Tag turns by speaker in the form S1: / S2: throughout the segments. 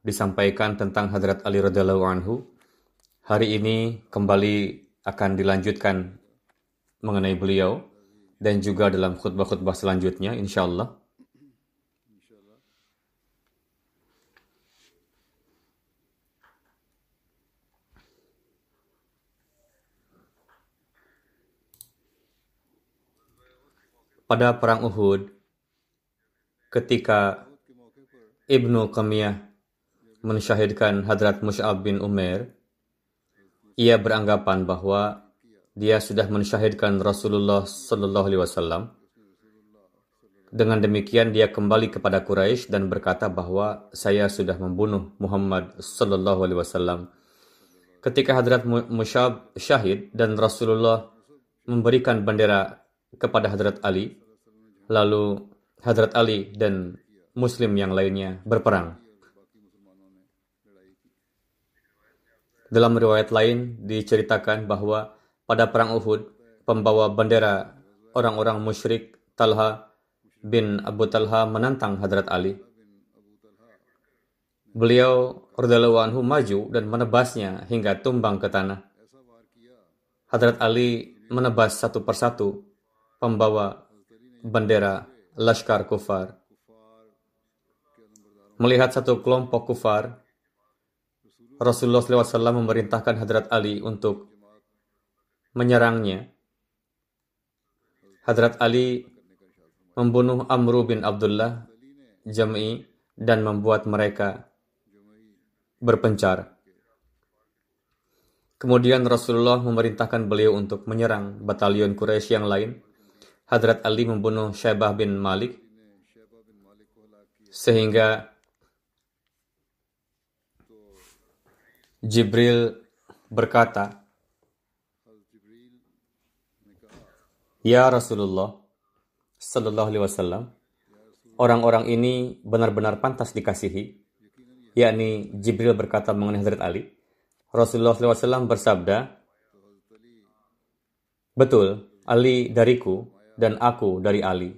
S1: disampaikan tentang Hadrat Ali radhiallahu anhu. Hari ini kembali akan dilanjutkan mengenai beliau dan juga dalam khutbah-khutbah selanjutnya insyaallah. Pada perang Uhud, ketika Ibnu Qamiyah mensyahidkan Hadrat Mus'ab bin Umair, ia beranggapan bahwa dia sudah mensyahidkan Rasulullah Sallallahu Alaihi Wasallam. Dengan demikian dia kembali kepada Quraisy dan berkata bahwa saya sudah membunuh Muhammad Sallallahu Alaihi Wasallam. Ketika Hadrat Musyab syahid dan Rasulullah memberikan bendera kepada Hadrat Ali, lalu Hadrat Ali dan Muslim yang lainnya berperang. Dalam riwayat lain diceritakan bahwa pada perang Uhud, pembawa bendera orang-orang musyrik Talha bin Abu Talha menantang Hadrat Ali. Beliau radhiyallahu anhu maju dan menebasnya hingga tumbang ke tanah. Hadrat Ali menebas satu persatu pembawa bendera Laskar Kufar. Melihat satu kelompok kufar, Rasulullah SAW memerintahkan Hadrat Ali untuk menyerangnya. Hadrat Ali membunuh Amru bin Abdullah Jam'i dan membuat mereka berpencar. Kemudian Rasulullah memerintahkan beliau untuk menyerang batalion Quraisy yang lain. Hadrat Ali membunuh Syaibah bin Malik sehingga Jibril berkata, Ya Rasulullah Sallallahu Alaihi Wasallam, orang-orang ini benar-benar pantas dikasihi, yakni Jibril berkata mengenai Hadrat Ali. Rasulullah SAW bersabda, Betul, Ali dariku dan aku dari Ali.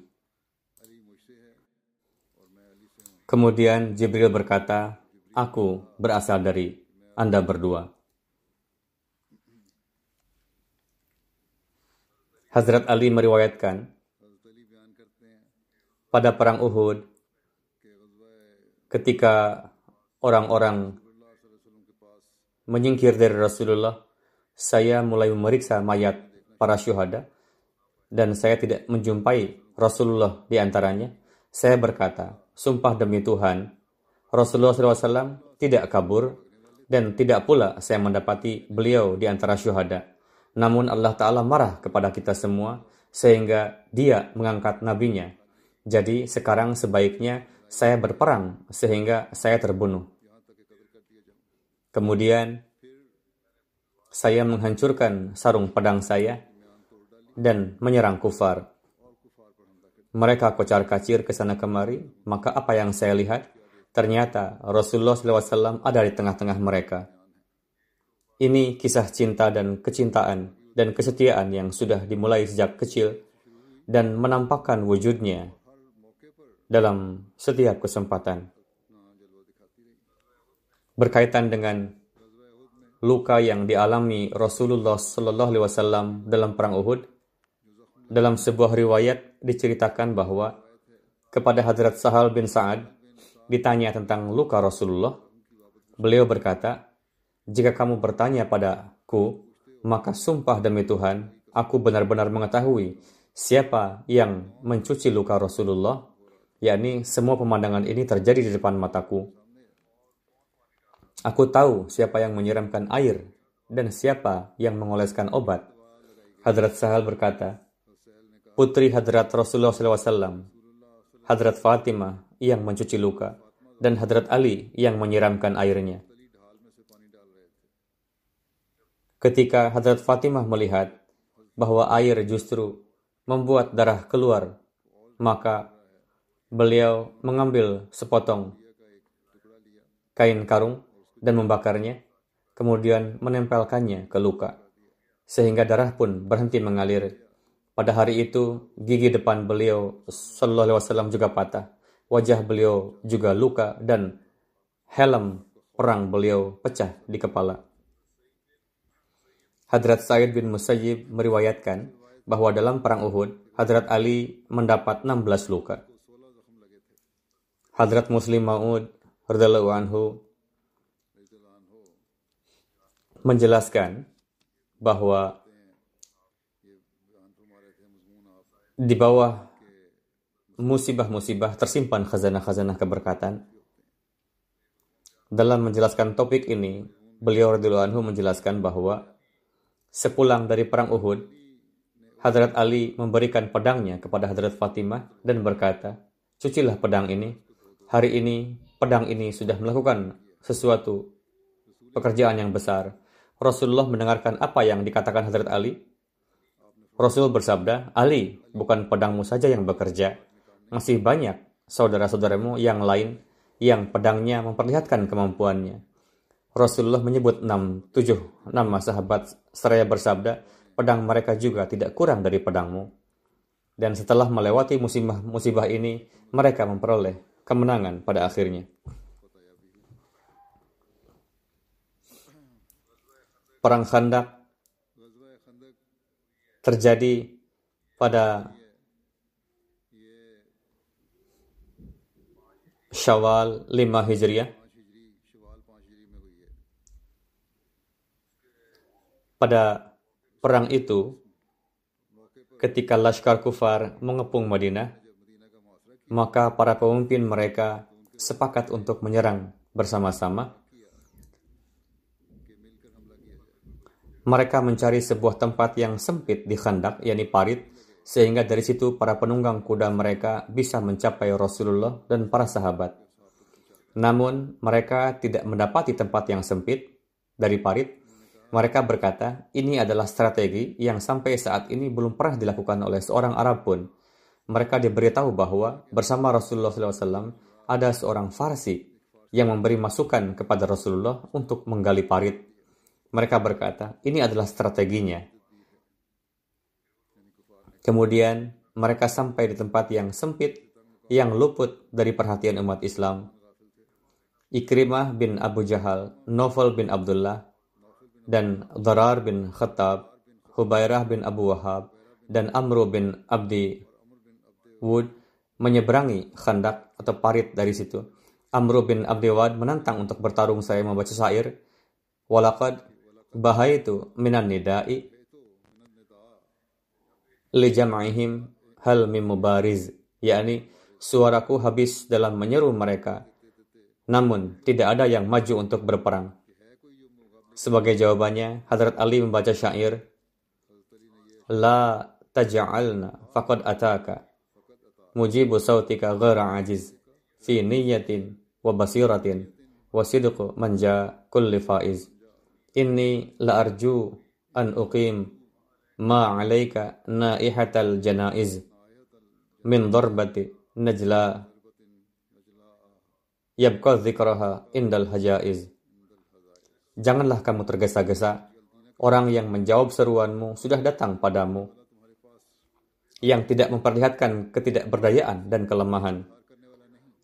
S1: Kemudian Jibril berkata, Aku berasal dari Anda berdua. Hazrat Ali meriwayatkan, pada perang Uhud, ketika orang-orang menyingkir dari Rasulullah, saya mulai memeriksa mayat para syuhada dan saya tidak menjumpai Rasulullah di antaranya. Saya berkata, sumpah demi Tuhan, Rasulullah SAW tidak kabur dan tidak pula saya mendapati beliau di antara syuhada. Namun Allah Ta'ala marah kepada kita semua sehingga dia mengangkat nabinya. Jadi sekarang sebaiknya saya berperang sehingga saya terbunuh. Kemudian saya menghancurkan sarung pedang saya dan menyerang kufar. Mereka kocar kacir ke sana kemari, maka apa yang saya lihat? Ternyata Rasulullah SAW ada di tengah-tengah mereka. Ini kisah cinta dan kecintaan dan kesetiaan yang sudah dimulai sejak kecil dan menampakkan wujudnya dalam setiap kesempatan. Berkaitan dengan luka yang dialami Rasulullah Sallallahu Alaihi Wasallam dalam perang Uhud, dalam sebuah riwayat diceritakan bahwa kepada Hadrat Sahal bin Sa'ad ditanya tentang luka Rasulullah, beliau berkata, "Jika kamu bertanya padaku, maka sumpah demi Tuhan, aku benar-benar mengetahui siapa yang mencuci luka Rasulullah, yakni semua pemandangan ini terjadi di depan mataku. Aku tahu siapa yang menyiramkan air dan siapa yang mengoleskan obat." Hadrat Sahal berkata, putri Hadrat Rasulullah SAW, Hadrat Fatimah yang mencuci luka, dan Hadrat Ali yang menyiramkan airnya. Ketika Hadrat Fatimah melihat bahwa air justru membuat darah keluar, maka beliau mengambil sepotong kain karung dan membakarnya, kemudian menempelkannya ke luka, sehingga darah pun berhenti mengalir pada hari itu, gigi depan beliau Sallallahu Alaihi Wasallam juga patah. Wajah beliau juga luka dan helm perang beliau pecah di kepala. Hadrat Said bin Musayyib meriwayatkan bahwa dalam perang Uhud, Hadrat Ali mendapat 16 luka. Hadrat Muslim Maud anhu menjelaskan bahwa di bawah musibah-musibah tersimpan khazanah-khazanah keberkatan. Dalam menjelaskan topik ini, beliau radhiyallahu anhu menjelaskan bahwa sepulang dari perang Uhud, Hadrat Ali memberikan pedangnya kepada Hadrat Fatimah dan berkata, "Cucilah pedang ini. Hari ini pedang ini sudah melakukan sesuatu pekerjaan yang besar." Rasulullah mendengarkan apa yang dikatakan Hadrat Ali Rasul bersabda, Ali, bukan pedangmu saja yang bekerja. Masih banyak saudara-saudaramu yang lain yang pedangnya memperlihatkan kemampuannya. Rasulullah menyebut enam, tujuh nama sahabat seraya bersabda, pedang mereka juga tidak kurang dari pedangmu. Dan setelah melewati musibah, musibah ini, mereka memperoleh kemenangan pada akhirnya. Perang Khandak terjadi pada Syawal 5 Hijriah. Pada perang itu, ketika Laskar Kufar mengepung Madinah, maka para pemimpin mereka sepakat untuk menyerang bersama-sama Mereka mencari sebuah tempat yang sempit di khandak, yakni parit, sehingga dari situ para penunggang kuda mereka bisa mencapai Rasulullah dan para sahabat. Namun, mereka tidak mendapati tempat yang sempit dari parit. Mereka berkata, ini adalah strategi yang sampai saat ini belum pernah dilakukan oleh seorang Arab pun. Mereka diberitahu bahwa bersama Rasulullah SAW ada seorang Farsi yang memberi masukan kepada Rasulullah untuk menggali parit mereka berkata, ini adalah strateginya. Kemudian mereka sampai di tempat yang sempit, yang luput dari perhatian umat Islam. Ikrimah bin Abu Jahal, Novel bin Abdullah, dan Dharar bin Khattab, Hubairah bin Abu Wahab, dan Amru bin Abdi Wud menyeberangi khandak atau parit dari situ. Amru bin Abdi Wad menantang untuk bertarung saya membaca syair. Walakad bahaitu minan nida'i li jam'ihim hal mim mubariz yakni suaraku habis dalam menyeru mereka. Namun tidak ada yang maju untuk berperang. Sebagai jawabannya Hadrat Ali membaca syair la taj'alna faqad ataka. Mujibu sautika ghaira ajiz fi niyatin wa basiratin wa sidqu manja kulli faiz. Inni la arju an uqim ma alaika naihatal janaiz min darbati najla yabqa dzikraha indal hajaiz Janganlah kamu tergesa-gesa. Orang yang menjawab seruanmu sudah datang padamu. Yang tidak memperlihatkan ketidakberdayaan dan kelemahan.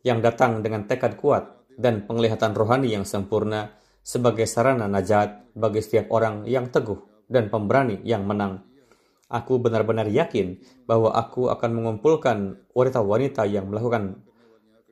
S1: Yang datang dengan tekad kuat dan penglihatan rohani yang sempurna sebagai sarana najat bagi setiap orang yang teguh dan pemberani yang menang. Aku benar-benar yakin bahwa aku akan mengumpulkan wanita-wanita yang melakukan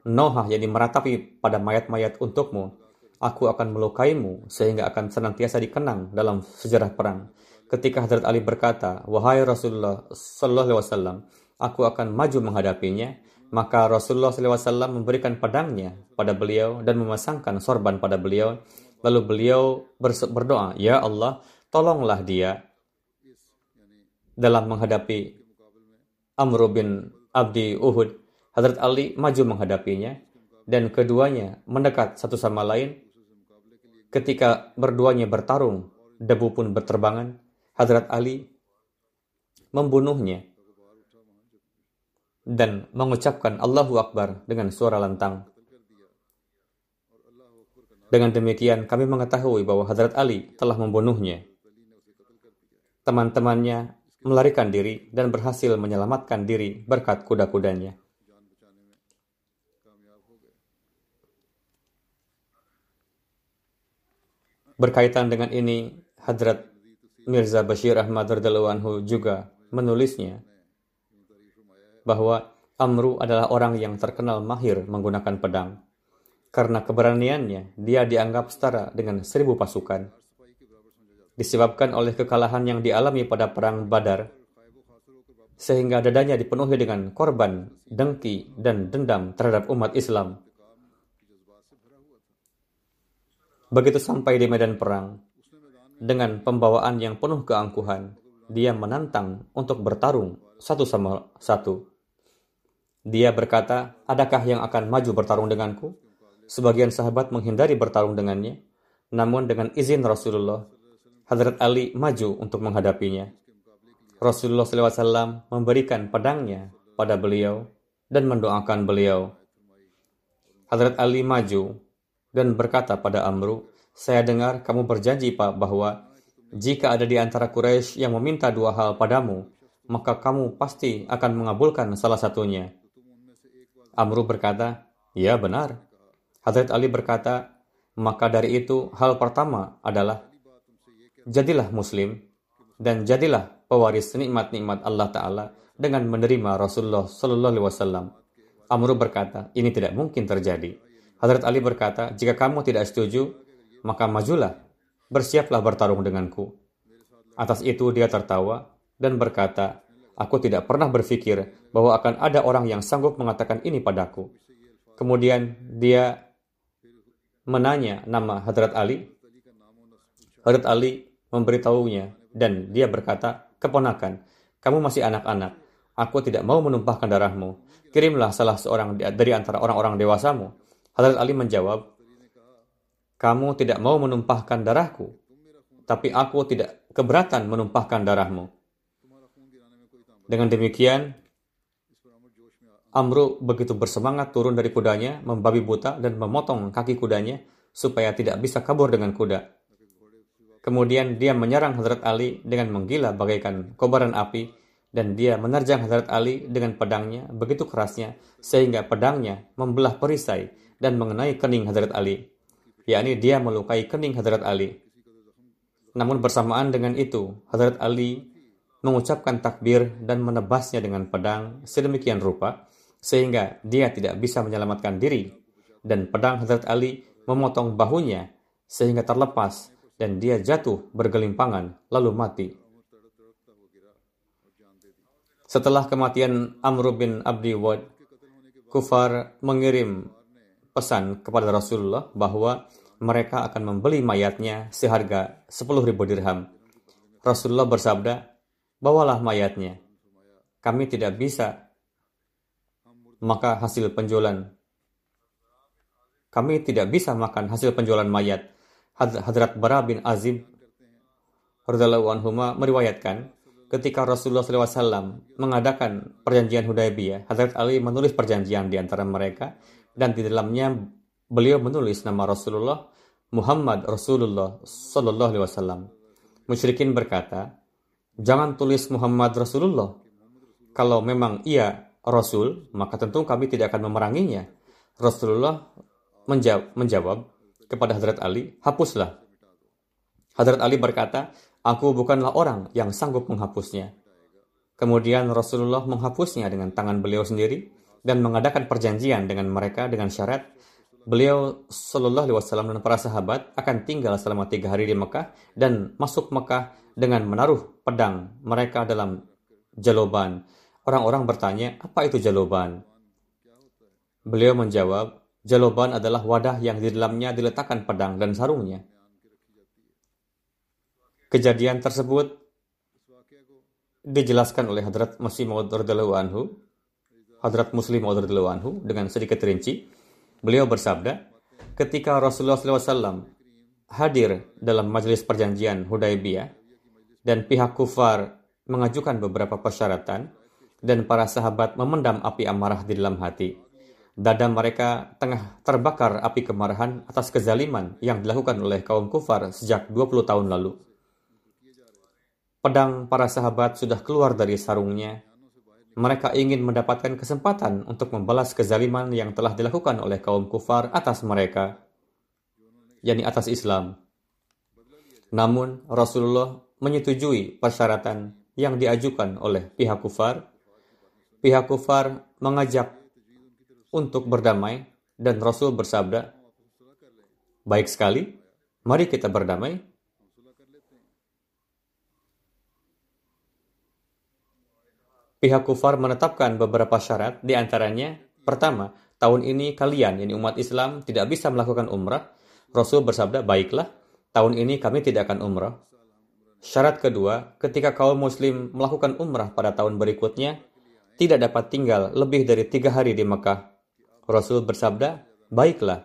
S1: nohah yang meratapi pada mayat-mayat untukmu. Aku akan melukaimu sehingga akan senantiasa dikenang dalam sejarah perang. Ketika Hadrat Ali berkata, Wahai Rasulullah Sallallahu Alaihi Wasallam, aku akan maju menghadapinya, maka Rasulullah SAW memberikan pedangnya pada beliau dan memasangkan sorban pada beliau. Lalu beliau berdoa, Ya Allah, tolonglah dia dalam menghadapi Amr bin Abdi Uhud, Hadrat Ali maju menghadapinya dan keduanya mendekat satu sama lain. Ketika berduanya bertarung, debu pun berterbangan. Hadrat Ali membunuhnya dan mengucapkan Allahu Akbar dengan suara lantang. Dengan demikian, kami mengetahui bahwa Hadrat Ali telah membunuhnya. Teman-temannya melarikan diri dan berhasil menyelamatkan diri berkat kuda-kudanya. Berkaitan dengan ini, Hadrat Mirza Bashir Ahmad anhu juga menulisnya bahwa Amru adalah orang yang terkenal mahir menggunakan pedang. Karena keberaniannya, dia dianggap setara dengan seribu pasukan disebabkan oleh kekalahan yang dialami pada perang Badar, sehingga dadanya dipenuhi dengan korban, dengki, dan dendam terhadap umat Islam. Begitu sampai di medan perang, dengan pembawaan yang penuh keangkuhan, dia menantang untuk bertarung satu sama satu. Dia berkata, adakah yang akan maju bertarung denganku? Sebagian sahabat menghindari bertarung dengannya, namun dengan izin Rasulullah, Hadrat Ali maju untuk menghadapinya. Rasulullah SAW memberikan pedangnya pada beliau dan mendoakan beliau. Hadrat Ali maju dan berkata pada Amru, saya dengar kamu berjanji Pak bahwa jika ada di antara Quraisy yang meminta dua hal padamu, maka kamu pasti akan mengabulkan salah satunya. Amru berkata, ya benar. Hadrat Ali berkata, maka dari itu hal pertama adalah jadilah muslim dan jadilah pewaris nikmat-nikmat Allah Ta'ala dengan menerima Rasulullah Sallallahu Alaihi Wasallam. Amru berkata, ini tidak mungkin terjadi. Hadrat Ali berkata, jika kamu tidak setuju, maka majulah, bersiaplah bertarung denganku. Atas itu dia tertawa dan berkata, aku tidak pernah berpikir bahwa akan ada orang yang sanggup mengatakan ini padaku. Kemudian dia menanya nama Hadrat Ali. Hadrat Ali memberitahunya dan dia berkata, keponakan, kamu masih anak-anak. Aku tidak mau menumpahkan darahmu. Kirimlah salah seorang dari antara orang-orang dewasamu. Hadrat Ali menjawab, kamu tidak mau menumpahkan darahku, tapi aku tidak keberatan menumpahkan darahmu. Dengan demikian, Amru begitu bersemangat turun dari kudanya, membabi buta dan memotong kaki kudanya supaya tidak bisa kabur dengan kuda. Kemudian dia menyerang Hazrat Ali dengan menggila bagaikan kobaran api dan dia menerjang Hazrat Ali dengan pedangnya begitu kerasnya sehingga pedangnya membelah perisai dan mengenai kening Hazrat Ali, yakni dia melukai kening Hazrat Ali. Namun bersamaan dengan itu, Hazrat Ali mengucapkan takbir dan menebasnya dengan pedang sedemikian rupa sehingga dia tidak bisa menyelamatkan diri dan pedang Hazrat Ali memotong bahunya sehingga terlepas dan dia jatuh bergelimpangan lalu mati. Setelah kematian Amr bin Abdi Wad, Kufar mengirim pesan kepada Rasulullah bahwa mereka akan membeli mayatnya seharga 10.000 dirham. Rasulullah bersabda, bawalah mayatnya. Kami tidak bisa maka hasil penjualan. Kami tidak bisa makan hasil penjualan mayat Hadrat Bara bin Azib meriwayatkan ketika Rasulullah SAW mengadakan perjanjian Hudaybiyah, Hadrat Ali menulis perjanjian di antara mereka dan di dalamnya beliau menulis nama Rasulullah Muhammad Rasulullah Sallallahu Alaihi Wasallam. Musyrikin berkata, jangan tulis Muhammad Rasulullah. Kalau memang ia Rasul, maka tentu kami tidak akan memeranginya. Rasulullah menjawab, menjawab kepada Hadrat Ali, hapuslah. Hadrat Ali berkata, aku bukanlah orang yang sanggup menghapusnya. Kemudian Rasulullah menghapusnya dengan tangan beliau sendiri dan mengadakan perjanjian dengan mereka dengan syarat beliau Shallallahu Alaihi Wasallam dan para sahabat akan tinggal selama tiga hari di Mekah dan masuk Mekah dengan menaruh pedang mereka dalam jaloban. Orang-orang bertanya, apa itu jaloban? Beliau menjawab, jaloban adalah wadah yang di dalamnya diletakkan pedang dan sarungnya. Kejadian tersebut dijelaskan oleh Hadrat Maud anhu, Hadrat Muslim anhu dengan sedikit rinci Beliau bersabda, ketika Rasulullah SAW hadir dalam majelis perjanjian Hudaybiyah dan pihak kufar mengajukan beberapa persyaratan dan para sahabat memendam api amarah di dalam hati. Dada mereka tengah terbakar api kemarahan atas kezaliman yang dilakukan oleh kaum kufar sejak 20 tahun lalu. Pedang para sahabat sudah keluar dari sarungnya mereka ingin mendapatkan kesempatan untuk membalas kezaliman yang telah dilakukan oleh kaum kufar atas mereka, yakni atas Islam. Namun, Rasulullah menyetujui persyaratan yang diajukan oleh pihak kufar. Pihak kufar mengajak untuk berdamai dan Rasul bersabda, "Baik sekali, mari kita berdamai Pihak kufar menetapkan beberapa syarat, di antaranya, pertama, tahun ini kalian, ini umat Islam, tidak bisa melakukan umrah. Rasul bersabda, baiklah, tahun ini kami tidak akan umrah. Syarat kedua, ketika kaum muslim melakukan umrah pada tahun berikutnya, tidak dapat tinggal lebih dari tiga hari di Mekah. Rasul bersabda, baiklah.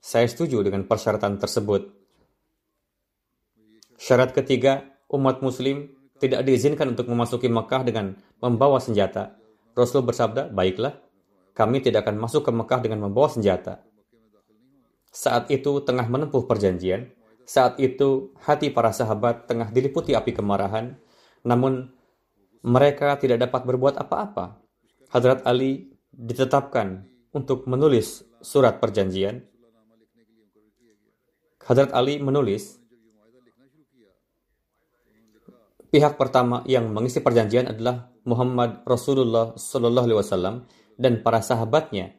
S1: Saya setuju dengan persyaratan tersebut. Syarat ketiga, umat muslim tidak diizinkan untuk memasuki Mekah dengan membawa senjata. Rasul bersabda, baiklah, kami tidak akan masuk ke Mekah dengan membawa senjata. Saat itu tengah menempuh perjanjian, saat itu hati para sahabat tengah diliputi api kemarahan, namun mereka tidak dapat berbuat apa-apa. Hadrat Ali ditetapkan untuk menulis surat perjanjian. Hadrat Ali menulis, Pihak pertama yang mengisi perjanjian adalah Muhammad Rasulullah Sallallahu Alaihi Wasallam dan para sahabatnya.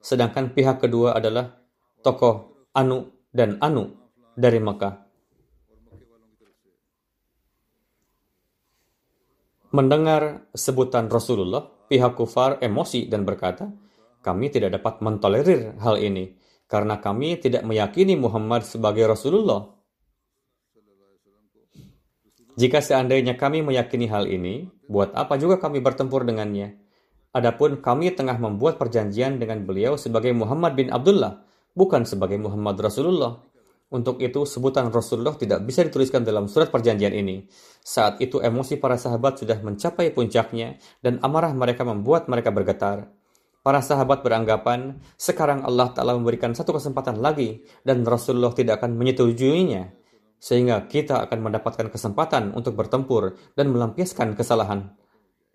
S1: Sedangkan pihak kedua adalah tokoh Anu dan Anu dari Mekah. Mendengar sebutan Rasulullah, pihak kufar emosi dan berkata, kami tidak dapat mentolerir hal ini karena kami tidak meyakini Muhammad sebagai Rasulullah jika seandainya kami meyakini hal ini, buat apa juga kami bertempur dengannya? Adapun kami tengah membuat perjanjian dengan beliau sebagai Muhammad bin Abdullah, bukan sebagai Muhammad Rasulullah. Untuk itu, sebutan Rasulullah tidak bisa dituliskan dalam surat perjanjian ini. Saat itu emosi para sahabat sudah mencapai puncaknya dan amarah mereka membuat mereka bergetar. Para sahabat beranggapan, sekarang Allah Ta'ala memberikan satu kesempatan lagi dan Rasulullah tidak akan menyetujuinya sehingga kita akan mendapatkan kesempatan untuk bertempur dan melampiaskan kesalahan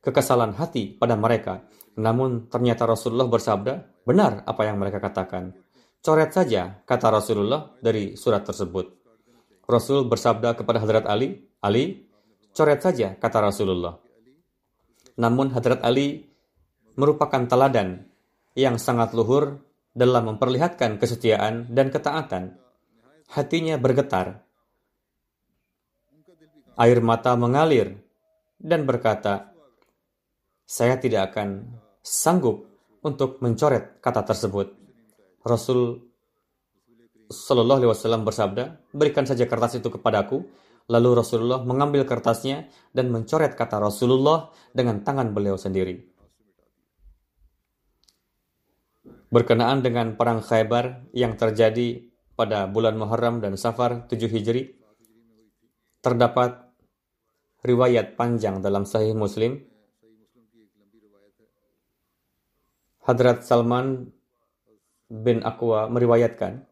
S1: kekesalan hati pada mereka. Namun ternyata Rasulullah bersabda, benar apa yang mereka katakan. Coret saja, kata Rasulullah dari surat tersebut. Rasul bersabda kepada Hadrat Ali, Ali, coret saja, kata Rasulullah. Namun Hadrat Ali merupakan teladan yang sangat luhur dalam memperlihatkan kesetiaan dan ketaatan. Hatinya bergetar air mata mengalir dan berkata, "Saya tidak akan sanggup untuk mencoret kata tersebut." Rasul Shallallahu Alaihi Wasallam bersabda, "Berikan saja kertas itu kepadaku." Lalu Rasulullah mengambil kertasnya dan mencoret kata Rasulullah dengan tangan beliau sendiri. Berkenaan dengan perang Khaybar yang terjadi pada bulan Muharram dan Safar 7 Hijri, terdapat riwayat panjang dalam Sahih Muslim. Hadrat Salman bin Aqwa meriwayatkan,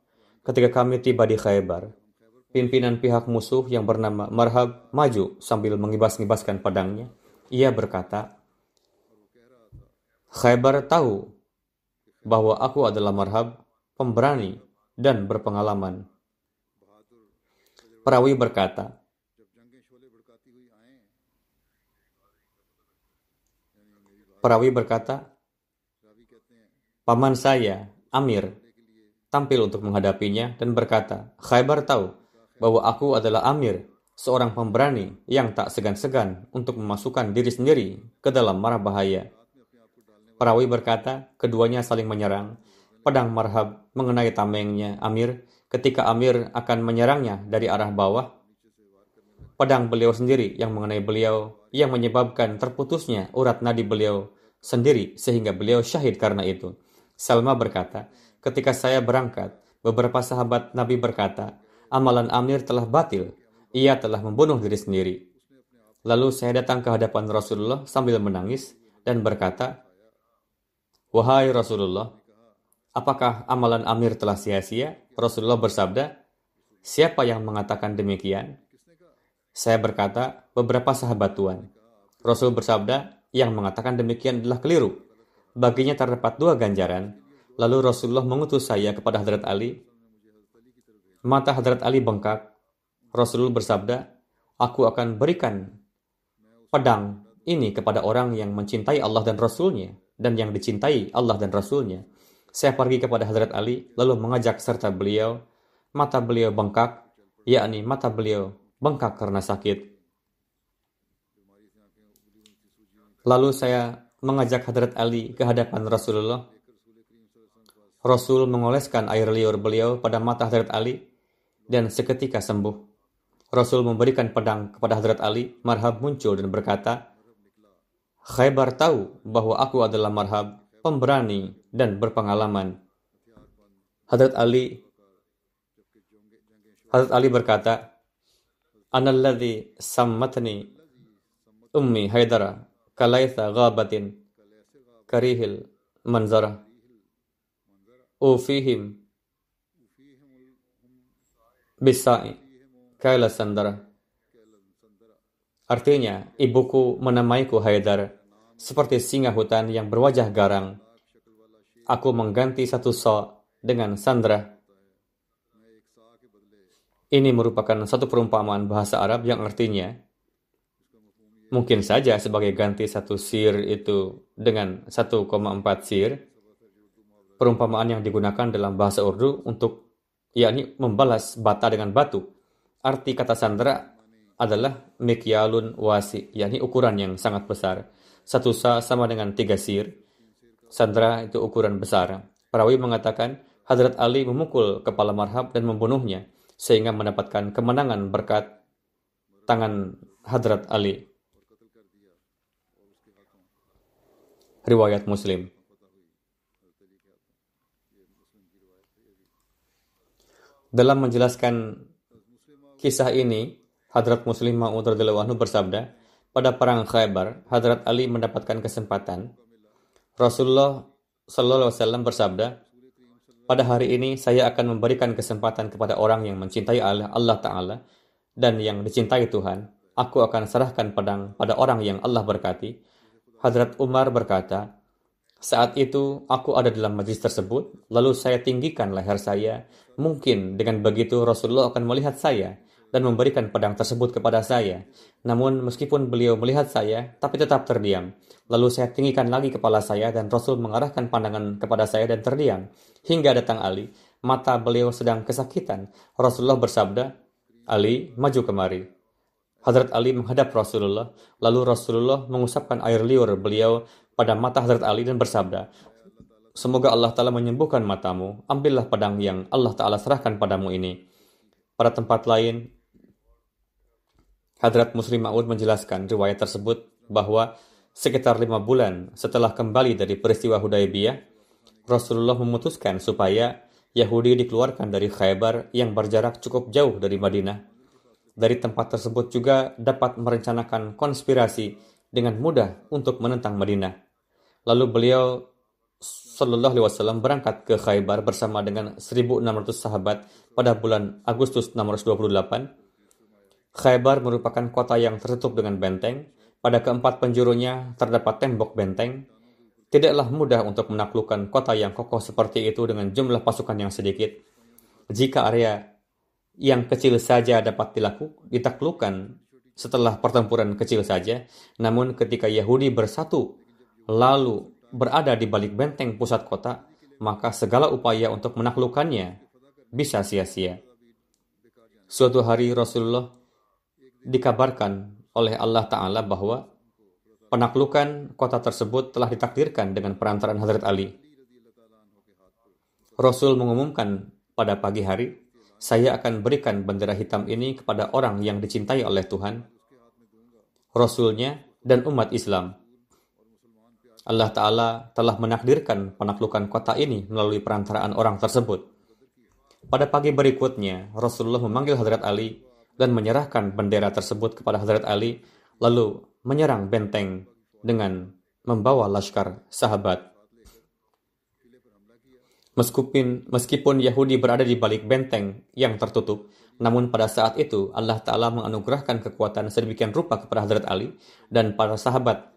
S1: ketika kami tiba di Khaybar, pimpinan pihak musuh yang bernama Marhab maju sambil mengibas-ngibaskan pedangnya. Ia berkata, Khaybar tahu bahwa aku adalah Marhab, pemberani dan berpengalaman. Perawi berkata, Perawi berkata, Paman saya, Amir, tampil untuk menghadapinya dan berkata, Khaybar tahu bahwa aku adalah Amir, seorang pemberani yang tak segan-segan untuk memasukkan diri sendiri ke dalam marah bahaya. Perawi berkata, keduanya saling menyerang. Pedang marhab mengenai tamengnya Amir ketika Amir akan menyerangnya dari arah bawah. Pedang beliau sendiri yang mengenai beliau yang menyebabkan terputusnya urat nadi beliau sendiri sehingga beliau syahid karena itu. Salma berkata, ketika saya berangkat, beberapa sahabat Nabi berkata, amalan Amir telah batil, ia telah membunuh diri sendiri. Lalu saya datang ke hadapan Rasulullah sambil menangis dan berkata, Wahai Rasulullah, apakah amalan Amir telah sia-sia? Rasulullah bersabda, Siapa yang mengatakan demikian? Saya berkata, beberapa sahabat Tuhan. Rasul bersabda, yang mengatakan demikian adalah keliru. Baginya terdapat dua ganjaran. Lalu Rasulullah mengutus saya kepada Hadrat Ali. Mata Hadrat Ali bengkak. Rasulullah bersabda, Aku akan berikan pedang ini kepada orang yang mencintai Allah dan Rasulnya dan yang dicintai Allah dan Rasulnya. Saya pergi kepada Hadrat Ali, lalu mengajak serta beliau. Mata beliau bengkak, yakni mata beliau bengkak karena sakit. Lalu saya mengajak Hadrat Ali ke hadapan Rasulullah. Rasul mengoleskan air liur beliau pada mata Hadrat Ali dan seketika sembuh. Rasul memberikan pedang kepada Hadrat Ali, Marhab muncul dan berkata, Khaybar tahu bahwa aku adalah marhab, pemberani, dan berpengalaman. Hadrat Ali Hadrat Ali berkata, Analladhi sammatni ummi haidara kalaitha ghabatin karihil manzara ufihim bisa'i kaila sandara Artinya, ibuku menamaiku Haidar, seperti singa hutan yang berwajah garang. Aku mengganti satu so dengan Sandra. Ini merupakan satu perumpamaan bahasa Arab yang artinya mungkin saja sebagai ganti satu sir itu dengan 1,4 sir. Perumpamaan yang digunakan dalam bahasa Urdu untuk yakni membalas bata dengan batu. Arti kata Sandra adalah mikyalun wasi, yakni ukuran yang sangat besar. Satu sa sama dengan tiga sir. Sandra itu ukuran besar. Perawi mengatakan, Hadrat Ali memukul kepala Marhab dan membunuhnya, sehingga mendapatkan kemenangan berkat tangan Hadrat Ali. Riwayat Muslim. Dalam menjelaskan kisah ini, Hadrat Muslim Ma'ud radhiyallahu bersabda, pada perang Khaybar, Hadrat Ali mendapatkan kesempatan. Rasulullah Sallallahu Alaihi Wasallam bersabda, pada hari ini saya akan memberikan kesempatan kepada orang yang mencintai Allah, Allah Ta'ala dan yang dicintai Tuhan. Aku akan serahkan pedang pada orang yang Allah berkati. Hadrat Umar berkata, saat itu aku ada dalam majlis tersebut, lalu saya tinggikan leher saya. Mungkin dengan begitu Rasulullah akan melihat saya dan memberikan pedang tersebut kepada saya. Namun meskipun beliau melihat saya, tapi tetap terdiam. Lalu saya tinggikan lagi kepala saya dan Rasul mengarahkan pandangan kepada saya dan terdiam. Hingga datang Ali, mata beliau sedang kesakitan. Rasulullah bersabda, Ali, maju kemari. Hadrat Ali menghadap Rasulullah, lalu Rasulullah mengusapkan air liur beliau pada mata Hadrat Ali dan bersabda, Semoga Allah Ta'ala menyembuhkan matamu, ambillah pedang yang Allah Ta'ala serahkan padamu ini. Pada tempat lain, Hadrat Muslim Ma'ud menjelaskan riwayat tersebut bahwa sekitar lima bulan setelah kembali dari peristiwa Hudaybiyah, Rasulullah memutuskan supaya Yahudi dikeluarkan dari Khaybar yang berjarak cukup jauh dari Madinah. Dari tempat tersebut juga dapat merencanakan konspirasi dengan mudah untuk menentang Madinah. Lalu beliau Shallallahu Alaihi Wasallam berangkat ke Khaybar bersama dengan 1.600 sahabat pada bulan Agustus 628. Khaybar merupakan kota yang tertutup dengan benteng. Pada keempat penjurunya terdapat tembok benteng. Tidaklah mudah untuk menaklukkan kota yang kokoh seperti itu dengan jumlah pasukan yang sedikit. Jika area yang kecil saja dapat dilakukan, ditaklukkan setelah pertempuran kecil saja, namun ketika Yahudi bersatu lalu berada di balik benteng pusat kota, maka segala upaya untuk menaklukkannya bisa sia-sia. Suatu hari Rasulullah dikabarkan oleh Allah Ta'ala bahwa penaklukan kota tersebut telah ditakdirkan dengan perantaraan Hazrat Ali. Rasul mengumumkan pada pagi hari, saya akan berikan bendera hitam ini kepada orang yang dicintai oleh Tuhan, Rasulnya, dan umat Islam. Allah Ta'ala telah menakdirkan penaklukan kota ini melalui perantaraan orang tersebut. Pada pagi berikutnya, Rasulullah memanggil Hadrat Ali dan menyerahkan bendera tersebut kepada Hadrat Ali, lalu menyerang benteng dengan membawa laskar sahabat. Meskipun, meskipun Yahudi berada di balik benteng yang tertutup, namun pada saat itu Allah Ta'ala menganugerahkan kekuatan sedemikian rupa kepada Hadrat Ali dan para sahabat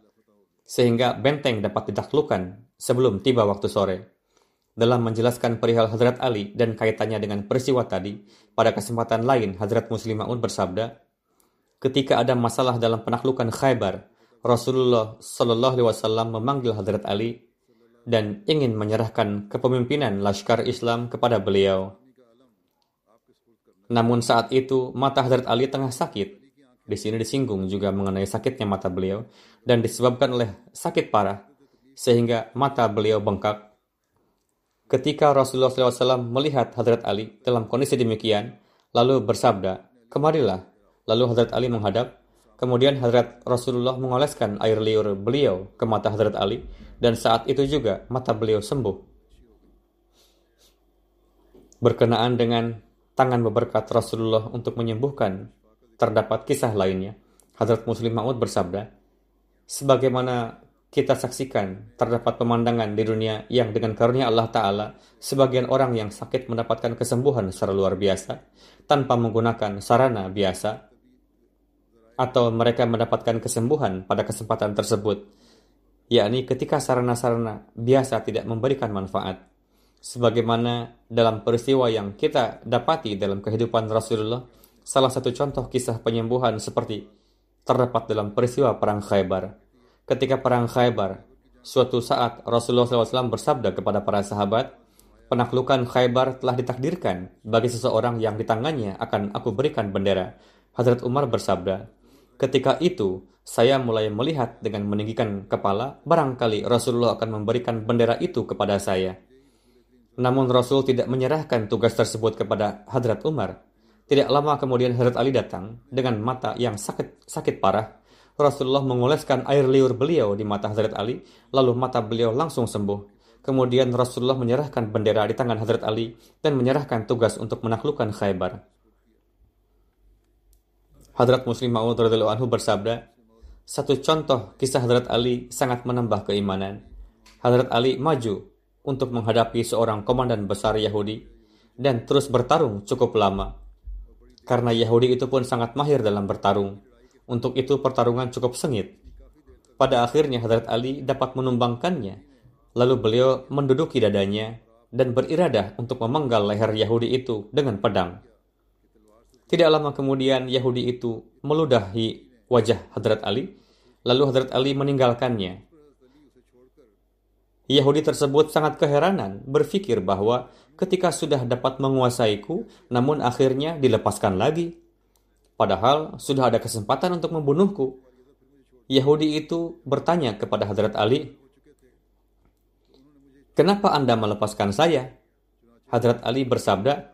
S1: sehingga benteng dapat ditaklukkan sebelum tiba waktu sore. Dalam menjelaskan perihal Hadrat Ali dan kaitannya dengan peristiwa tadi, pada kesempatan lain Hadrat Muslim Ma'un bersabda, ketika ada masalah dalam penaklukan Khaybar, Rasulullah Shallallahu Alaihi Wasallam memanggil Hadrat Ali dan ingin menyerahkan kepemimpinan Laskar Islam kepada beliau. Namun saat itu mata Hadrat Ali tengah sakit di sini disinggung juga mengenai sakitnya mata beliau dan disebabkan oleh sakit parah sehingga mata beliau bengkak. Ketika Rasulullah SAW melihat Hadrat Ali dalam kondisi demikian, lalu bersabda, kemarilah. Lalu Hadrat Ali menghadap, kemudian Hadrat Rasulullah mengoleskan air liur beliau ke mata Hadrat Ali, dan saat itu juga mata beliau sembuh. Berkenaan dengan tangan beberkat Rasulullah untuk menyembuhkan terdapat kisah lainnya. Hadrat Muslim Maud bersabda, sebagaimana kita saksikan terdapat pemandangan di dunia yang dengan karunia Allah Ta'ala, sebagian orang yang sakit mendapatkan kesembuhan secara luar biasa, tanpa menggunakan sarana biasa, atau mereka mendapatkan kesembuhan pada kesempatan tersebut, yakni ketika sarana-sarana biasa tidak memberikan manfaat. Sebagaimana dalam peristiwa yang kita dapati dalam kehidupan Rasulullah, Salah satu contoh kisah penyembuhan seperti terdapat dalam peristiwa Perang Khaybar. Ketika Perang Khaybar, suatu saat Rasulullah SAW bersabda kepada para sahabat, penaklukan Khaybar telah ditakdirkan bagi seseorang yang di tangannya akan aku berikan bendera. Hadrat Umar bersabda, ketika itu saya mulai melihat dengan meninggikan kepala, barangkali Rasulullah akan memberikan bendera itu kepada saya. Namun Rasul tidak menyerahkan tugas tersebut kepada Hadrat Umar. Tidak lama kemudian Hadrat Ali datang dengan mata yang sakit sakit parah. Rasulullah mengoleskan air liur beliau di mata Hadrat Ali, lalu mata beliau langsung sembuh. Kemudian Rasulullah menyerahkan bendera di tangan Hadrat Ali dan menyerahkan tugas untuk menaklukkan Khaybar. Hadrat Muslim Ma'ud anhu bersabda, satu contoh kisah Hadrat Ali sangat menambah keimanan. Hadrat Ali maju untuk menghadapi seorang komandan besar Yahudi dan terus bertarung cukup lama. Karena Yahudi itu pun sangat mahir dalam bertarung. Untuk itu pertarungan cukup sengit. Pada akhirnya Hadrat Ali dapat menumbangkannya. Lalu beliau menduduki dadanya dan beriradah untuk memenggal leher Yahudi itu dengan pedang. Tidak lama kemudian Yahudi itu meludahi wajah Hadrat Ali, lalu Hadrat Ali meninggalkannya. Yahudi tersebut sangat keheranan, berpikir bahwa ketika sudah dapat menguasaiku, namun akhirnya dilepaskan lagi. Padahal sudah ada kesempatan untuk membunuhku. Yahudi itu bertanya kepada Hadrat Ali, Kenapa Anda melepaskan saya? Hadrat Ali bersabda,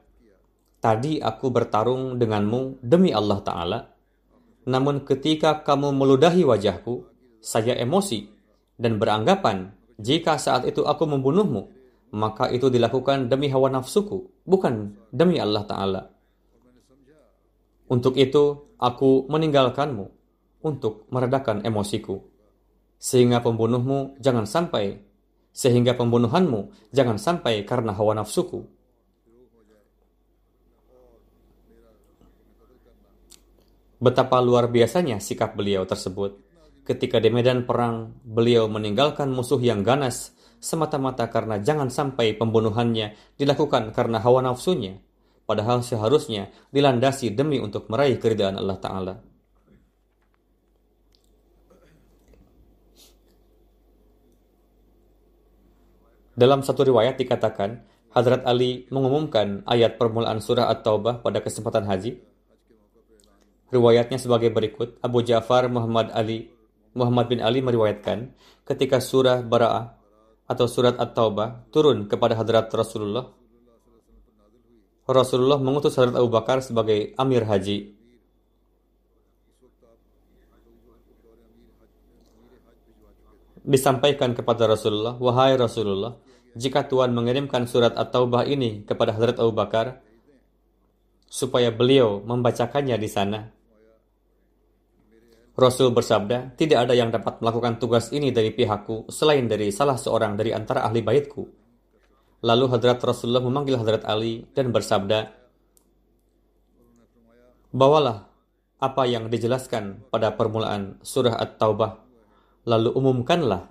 S1: Tadi aku bertarung denganmu demi Allah Ta'ala, namun ketika kamu meludahi wajahku, saya emosi dan beranggapan jika saat itu aku membunuhmu, maka itu dilakukan demi hawa nafsuku, bukan demi Allah Ta'ala. Untuk itu, aku meninggalkanmu untuk meredakan emosiku. Sehingga pembunuhmu jangan sampai sehingga pembunuhanmu jangan sampai karena hawa nafsuku. Betapa luar biasanya sikap beliau tersebut. Ketika di medan perang, beliau meninggalkan musuh yang ganas semata-mata karena jangan sampai pembunuhannya dilakukan karena hawa nafsunya, padahal seharusnya dilandasi demi untuk meraih keridaan Allah Ta'ala. Dalam satu riwayat dikatakan, Hadrat Ali mengumumkan ayat permulaan surah At-Taubah pada kesempatan haji. Riwayatnya sebagai berikut, Abu Ja'far Muhammad Ali Muhammad bin Ali meriwayatkan, ketika surah Bara'ah atau surat At-Taubah turun kepada Hadrat Rasulullah, Rasulullah mengutus Hadrat Abu Bakar sebagai Amir Haji. Disampaikan kepada Rasulullah, Wahai Rasulullah, jika Tuhan mengirimkan surat At-Taubah ini kepada Hadrat Abu Bakar, supaya beliau membacakannya di sana. Rasul bersabda, tidak ada yang dapat melakukan tugas ini dari pihakku selain dari salah seorang dari antara ahli baitku. Lalu Hadrat Rasulullah memanggil Hadrat Ali dan bersabda, Bawalah apa yang dijelaskan pada permulaan surah At-Taubah, lalu umumkanlah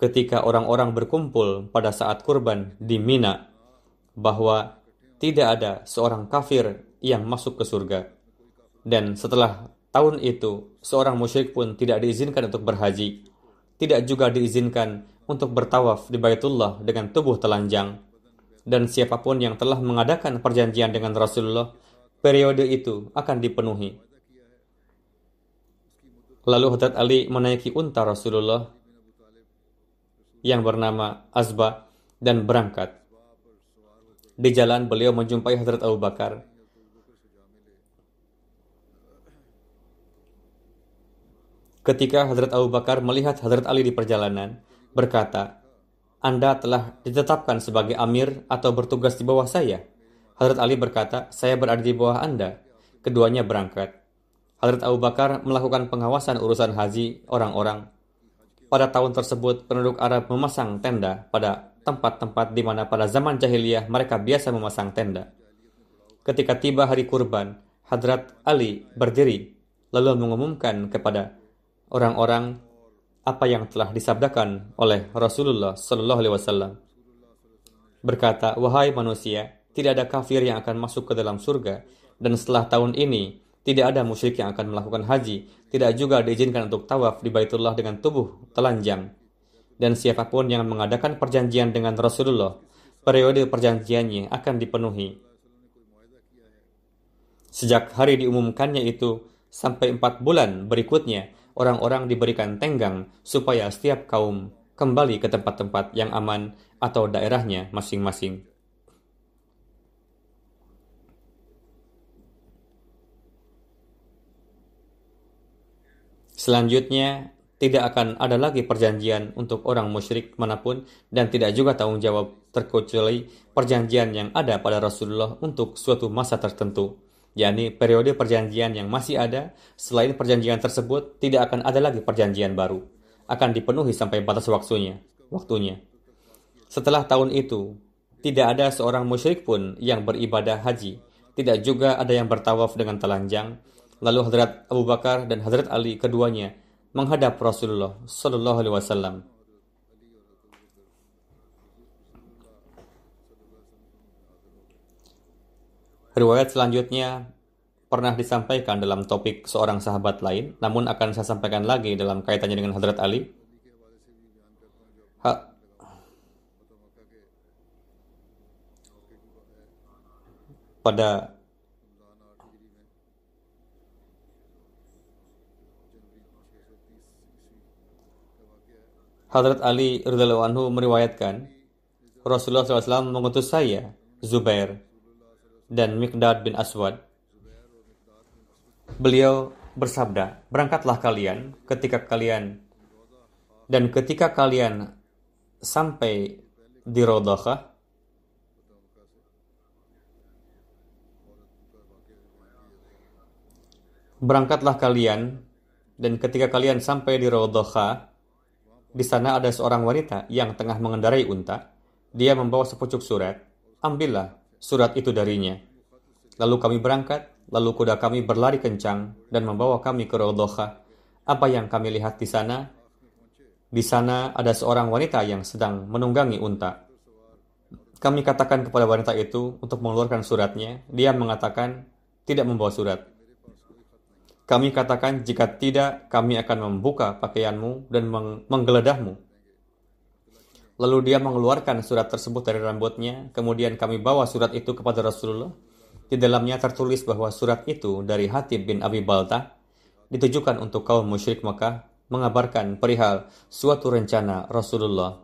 S1: ketika orang-orang berkumpul pada saat kurban di Mina bahwa tidak ada seorang kafir yang masuk ke surga. Dan setelah tahun itu, seorang musyrik pun tidak diizinkan untuk berhaji. Tidak juga diizinkan untuk bertawaf di Baitullah dengan tubuh telanjang. Dan siapa pun yang telah mengadakan perjanjian dengan Rasulullah, periode itu akan dipenuhi. Lalu Hadrat Ali menaiki unta Rasulullah yang bernama Azba dan berangkat. Di jalan beliau menjumpai Hadrat Abu Bakar. Ketika Hadrat Abu Bakar melihat Hadrat Ali di perjalanan, berkata, Anda telah ditetapkan sebagai amir atau bertugas di bawah saya. Hadrat Ali berkata, saya berada di bawah Anda. Keduanya berangkat. Hadrat Abu Bakar melakukan pengawasan urusan haji orang-orang pada tahun tersebut, penduduk Arab memasang tenda pada tempat-tempat di mana pada zaman jahiliyah mereka biasa memasang tenda. Ketika tiba hari kurban, Hadrat Ali berdiri lalu mengumumkan kepada orang-orang apa yang telah disabdakan oleh Rasulullah Shallallahu Alaihi Wasallam. Berkata, wahai manusia, tidak ada kafir yang akan masuk ke dalam surga, dan setelah tahun ini tidak ada musyrik yang akan melakukan haji, tidak juga diizinkan untuk tawaf di Baitullah dengan tubuh telanjang. Dan siapa pun yang mengadakan perjanjian dengan Rasulullah, periode perjanjiannya akan dipenuhi. Sejak hari diumumkannya itu, sampai empat bulan berikutnya, orang-orang diberikan tenggang supaya setiap kaum kembali ke tempat-tempat yang aman atau daerahnya masing-masing. Selanjutnya, tidak akan ada lagi perjanjian untuk orang musyrik mana pun dan tidak juga tanggung jawab terkecuali perjanjian yang ada pada Rasulullah untuk suatu masa tertentu, yakni periode perjanjian yang masih ada. Selain perjanjian tersebut, tidak akan ada lagi perjanjian baru, akan dipenuhi sampai batas waktunya. Waktunya. Setelah tahun itu, tidak ada seorang musyrik pun yang beribadah haji, tidak juga ada yang bertawaf dengan telanjang, Lalu Hadrat Abu Bakar dan Hadrat Ali keduanya menghadap Rasulullah Sallallahu Alaihi Wasallam. Riwayat selanjutnya pernah disampaikan dalam topik seorang sahabat lain, namun akan saya sampaikan lagi dalam kaitannya dengan Hadrat Ali. Ha pada Hadrat Ali radhiyallahu anhu meriwayatkan, Rasulullah SAW mengutus saya, Zubair, dan Mikdad bin Aswad. Beliau bersabda, berangkatlah kalian ketika kalian dan ketika kalian sampai di Rodokah, berangkatlah kalian dan ketika kalian sampai di Rodokah, di sana ada seorang wanita yang tengah mengendarai unta. Dia membawa sepucuk surat. Ambillah surat itu darinya. Lalu kami berangkat, lalu kuda kami berlari kencang dan membawa kami ke Rodokha. Apa yang kami lihat di sana? Di sana ada seorang wanita yang sedang menunggangi unta. Kami katakan kepada wanita itu untuk mengeluarkan suratnya. Dia mengatakan tidak membawa surat. Kami katakan, jika tidak, kami akan membuka pakaianmu dan meng menggeledahmu. Lalu dia mengeluarkan surat tersebut dari rambutnya, kemudian kami bawa surat itu kepada Rasulullah. Di dalamnya tertulis bahwa surat itu dari Hatib bin Abi Balta ditujukan untuk kaum musyrik Mekah mengabarkan perihal suatu rencana Rasulullah.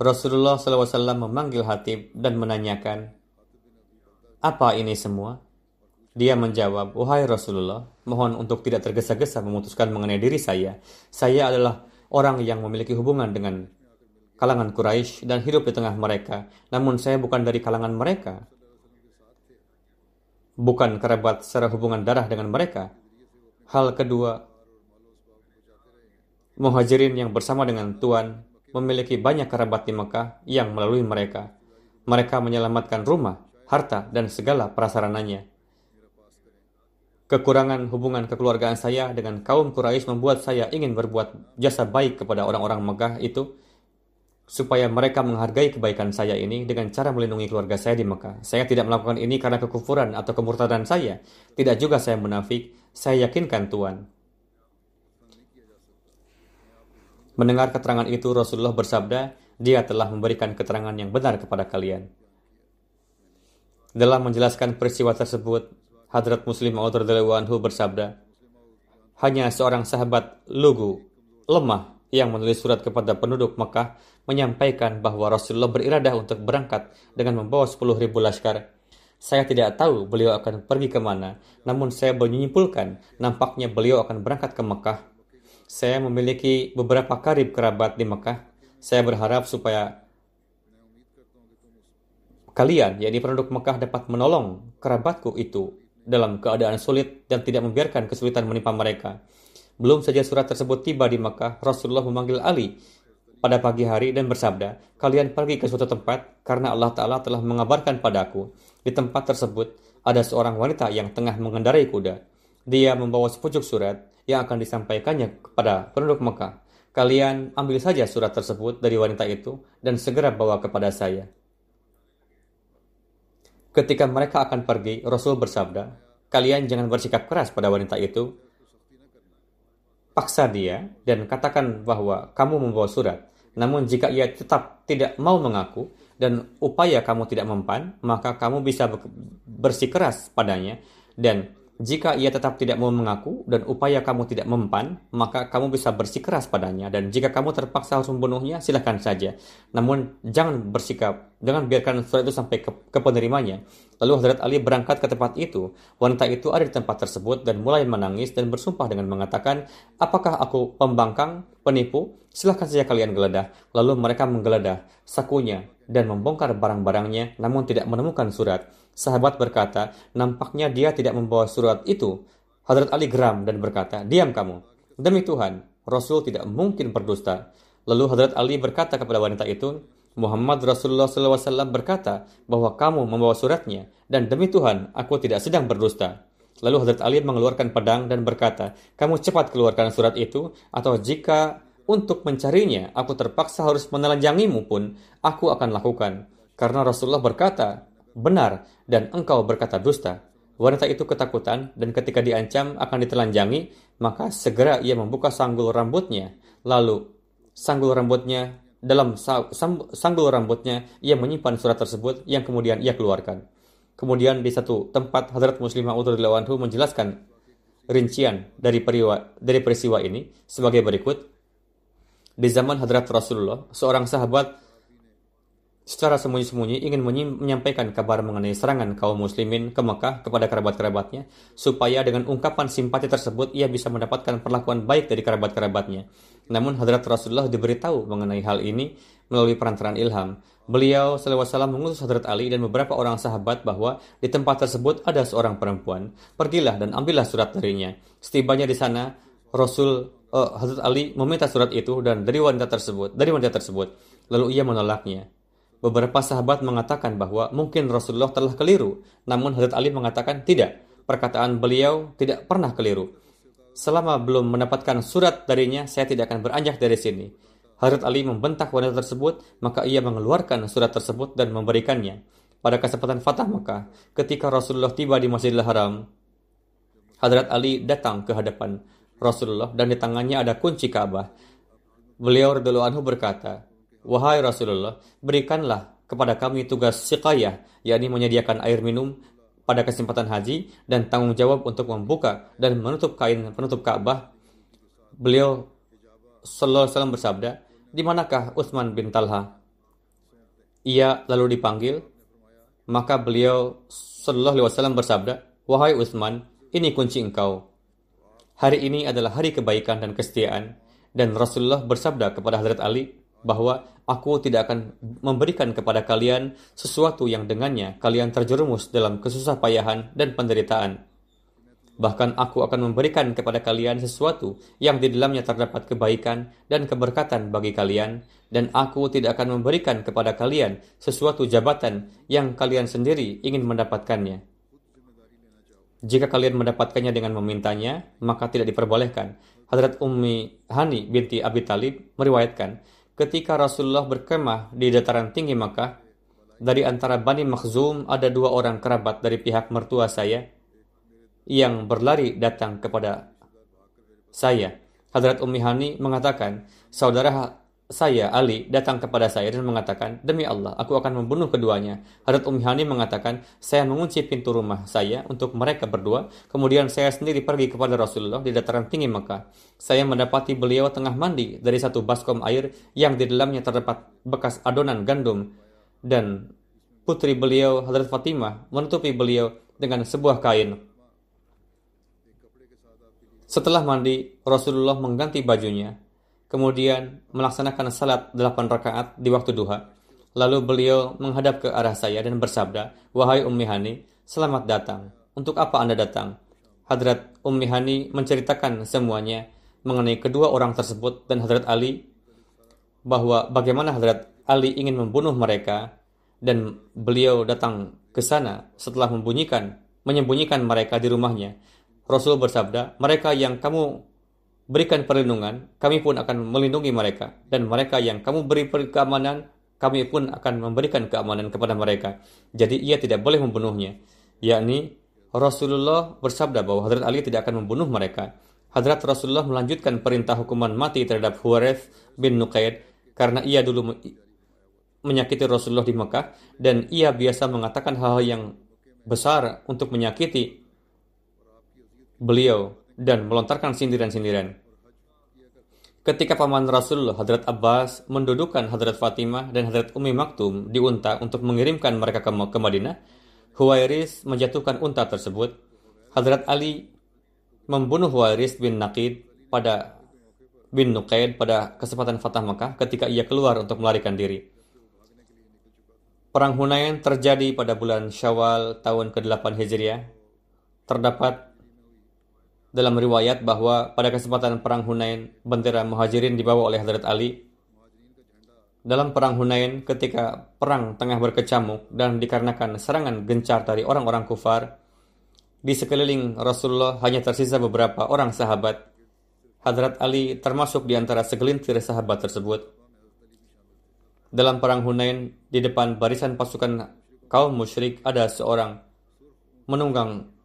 S1: Rasulullah SAW memanggil Hatib dan menanyakan, apa ini semua? Dia menjawab, Wahai Rasulullah, mohon untuk tidak tergesa-gesa memutuskan mengenai diri saya. Saya adalah orang yang memiliki hubungan dengan kalangan Quraisy dan hidup di tengah mereka. Namun saya bukan dari kalangan mereka. Bukan kerabat secara hubungan darah dengan mereka. Hal kedua, muhajirin yang bersama dengan Tuhan memiliki banyak kerabat di Mekah yang melalui mereka. Mereka menyelamatkan rumah, harta, dan segala prasarananya. Kekurangan hubungan kekeluargaan saya dengan kaum Quraisy membuat saya ingin berbuat jasa baik kepada orang-orang Mekah itu supaya mereka menghargai kebaikan saya ini dengan cara melindungi keluarga saya di Mekah. Saya tidak melakukan ini karena kekufuran atau kemurtadan saya. Tidak juga saya munafik. Saya yakinkan Tuhan. Mendengar keterangan itu, Rasulullah bersabda, dia telah memberikan keterangan yang benar kepada kalian. Dalam menjelaskan peristiwa tersebut, Hadrat Muslim Maud anhu bersabda, hanya seorang sahabat lugu, lemah, yang menulis surat kepada penduduk Mekah menyampaikan bahwa Rasulullah beriradah untuk berangkat dengan membawa 10 ribu laskar. Saya tidak tahu beliau akan pergi ke mana, namun saya menyimpulkan nampaknya beliau akan berangkat ke Mekah. Saya memiliki beberapa karib kerabat di Mekah. Saya berharap supaya kalian, yakni penduduk Mekah dapat menolong kerabatku itu dalam keadaan sulit dan tidak membiarkan kesulitan menimpa mereka. Belum saja surat tersebut tiba di Mekah, Rasulullah memanggil Ali pada pagi hari dan bersabda, kalian pergi ke suatu tempat karena Allah Ta'ala telah mengabarkan padaku. Di tempat tersebut ada seorang wanita yang tengah mengendarai kuda. Dia membawa sepucuk surat yang akan disampaikannya kepada penduduk Mekah. Kalian ambil saja surat tersebut dari wanita itu dan segera bawa kepada saya. Ketika mereka akan pergi, Rasul bersabda, "Kalian jangan bersikap keras pada wanita itu. Paksa dia dan katakan bahwa kamu membawa surat. Namun jika ia tetap tidak mau mengaku dan upaya kamu tidak mempan, maka kamu bisa bersikeras padanya dan jika ia tetap tidak mau mengaku dan upaya kamu tidak mempan, maka kamu bisa bersikeras padanya. Dan jika kamu terpaksa harus membunuhnya, silahkan saja. Namun jangan bersikap, jangan biarkan surat itu sampai ke, ke penerimanya. Lalu Hadrat Ali berangkat ke tempat itu. Wanita itu ada di tempat tersebut dan mulai menangis dan bersumpah dengan mengatakan, apakah aku pembangkang, penipu? Silahkan saja kalian geledah. Lalu mereka menggeledah sakunya dan membongkar barang-barangnya namun tidak menemukan surat. Sahabat berkata, nampaknya dia tidak membawa surat itu. Hadrat Ali geram dan berkata, diam kamu. Demi Tuhan, Rasul tidak mungkin berdusta. Lalu Hadrat Ali berkata kepada wanita itu, Muhammad Rasulullah SAW berkata bahwa kamu membawa suratnya, dan demi Tuhan, aku tidak sedang berdusta. Lalu Hadrat Ali mengeluarkan pedang dan berkata, kamu cepat keluarkan surat itu, atau jika untuk mencarinya aku terpaksa harus menelanjangimu pun, aku akan lakukan. Karena Rasulullah berkata, benar dan engkau berkata dusta. Wanita itu ketakutan dan ketika diancam akan ditelanjangi, maka segera ia membuka sanggul rambutnya. Lalu sanggul rambutnya dalam sanggul rambutnya ia menyimpan surat tersebut yang kemudian ia keluarkan. Kemudian di satu tempat Hadrat Muslimah radhiyallahu anhu menjelaskan rincian dari peristiwa, dari peristiwa ini sebagai berikut. Di zaman Hadrat Rasulullah, seorang sahabat secara sembunyi-sembunyi ingin menyampaikan kabar mengenai serangan kaum muslimin ke Mekah kepada kerabat-kerabatnya, supaya dengan ungkapan simpati tersebut ia bisa mendapatkan perlakuan baik dari kerabat-kerabatnya. Namun Hadrat Rasulullah diberitahu mengenai hal ini melalui perantaran ilham. Beliau SAW mengutus Hadrat Ali dan beberapa orang sahabat bahwa di tempat tersebut ada seorang perempuan. Pergilah dan ambillah surat darinya. Setibanya di sana, Rasul uh, Hazrat Ali meminta surat itu dan dari wanita tersebut, dari wanita tersebut, lalu ia menolaknya. Beberapa sahabat mengatakan bahwa mungkin Rasulullah telah keliru, namun Hazrat Ali mengatakan tidak. Perkataan beliau tidak pernah keliru. Selama belum mendapatkan surat darinya, saya tidak akan beranjak dari sini. Hazrat Ali membentak wanita tersebut, maka ia mengeluarkan surat tersebut dan memberikannya. Pada kesempatan Fatah Mekah, ketika Rasulullah tiba di Masjidil Haram, Hadrat Ali datang ke hadapan Rasulullah dan di tangannya ada kunci Ka'bah. Beliau radhiyallahu anhu berkata, "Wahai Rasulullah, berikanlah kepada kami tugas siqayah, yakni menyediakan air minum pada kesempatan haji dan tanggung jawab untuk membuka dan menutup kain penutup Ka'bah." Beliau sallallahu alaihi wasallam bersabda, "Di manakah Utsman bin Talha?" Ia lalu dipanggil maka beliau Sallallahu Alaihi Wasallam bersabda, Wahai Utsman, ini kunci engkau. Hari ini adalah hari kebaikan dan kesetiaan. Dan Rasulullah bersabda kepada Hadrat Ali bahwa aku tidak akan memberikan kepada kalian sesuatu yang dengannya kalian terjerumus dalam kesusah payahan dan penderitaan. Bahkan aku akan memberikan kepada kalian sesuatu yang di dalamnya terdapat kebaikan dan keberkatan bagi kalian, dan aku tidak akan memberikan kepada kalian sesuatu jabatan yang kalian sendiri ingin mendapatkannya. Jika kalian mendapatkannya dengan memintanya, maka tidak diperbolehkan. Hadrat Ummi Hani binti Abi Talib meriwayatkan, ketika Rasulullah berkemah di dataran tinggi Makkah, dari antara Bani Makhzum ada dua orang kerabat dari pihak mertua saya yang berlari datang kepada saya. Hadrat Ummi Hani mengatakan, saudara saya Ali datang kepada saya dan mengatakan, demi Allah, aku akan membunuh keduanya. Hadrat Ummi Hani mengatakan, saya mengunci pintu rumah saya untuk mereka berdua. Kemudian saya sendiri pergi kepada Rasulullah di dataran tinggi Mekah. Saya mendapati beliau tengah mandi dari satu baskom air yang di dalamnya terdapat bekas adonan gandum dan putri beliau Hadrat Fatimah menutupi beliau dengan sebuah kain setelah mandi, Rasulullah mengganti bajunya, kemudian melaksanakan salat delapan rakaat di waktu duha. Lalu beliau menghadap ke arah saya dan bersabda, Wahai Ummi Hani, selamat datang. Untuk apa Anda datang? Hadrat Ummi Hani menceritakan semuanya mengenai kedua orang tersebut dan Hadrat Ali bahwa bagaimana Hadrat Ali ingin membunuh mereka dan beliau datang ke sana setelah membunyikan menyembunyikan mereka di rumahnya Rasul bersabda, mereka yang kamu berikan perlindungan, kami pun akan melindungi mereka. Dan mereka yang kamu beri keamanan, kami pun akan memberikan keamanan kepada mereka. Jadi ia tidak boleh membunuhnya. Yakni Rasulullah bersabda bahwa Hadrat Ali tidak akan membunuh mereka. Hadrat Rasulullah melanjutkan perintah hukuman mati terhadap Huwarith bin Nuqaid karena ia dulu menyakiti Rasulullah di Mekah dan ia biasa mengatakan hal-hal yang besar untuk menyakiti beliau dan melontarkan sindiran-sindiran. Ketika paman Rasulullah Hadrat Abbas mendudukan Hadrat Fatimah dan Hadrat Umi Maktum di unta untuk mengirimkan mereka ke, ke Madinah, Huwairis menjatuhkan unta tersebut. Hadrat Ali membunuh Huwairis bin Naqid pada bin Nuqaid pada kesempatan Fatah Makkah ketika ia keluar untuk melarikan diri. Perang Hunain terjadi pada bulan Syawal tahun ke-8 Hijriah. Terdapat dalam riwayat bahwa pada kesempatan perang Hunain, bendera Muhajirin dibawa oleh Hadrat Ali. Dalam perang Hunain, ketika perang tengah berkecamuk dan dikarenakan serangan gencar dari orang-orang kufar, di sekeliling Rasulullah hanya tersisa beberapa orang sahabat. Hadrat Ali termasuk di antara segelintir sahabat tersebut. Dalam perang Hunain, di depan barisan pasukan kaum musyrik ada seorang menunggang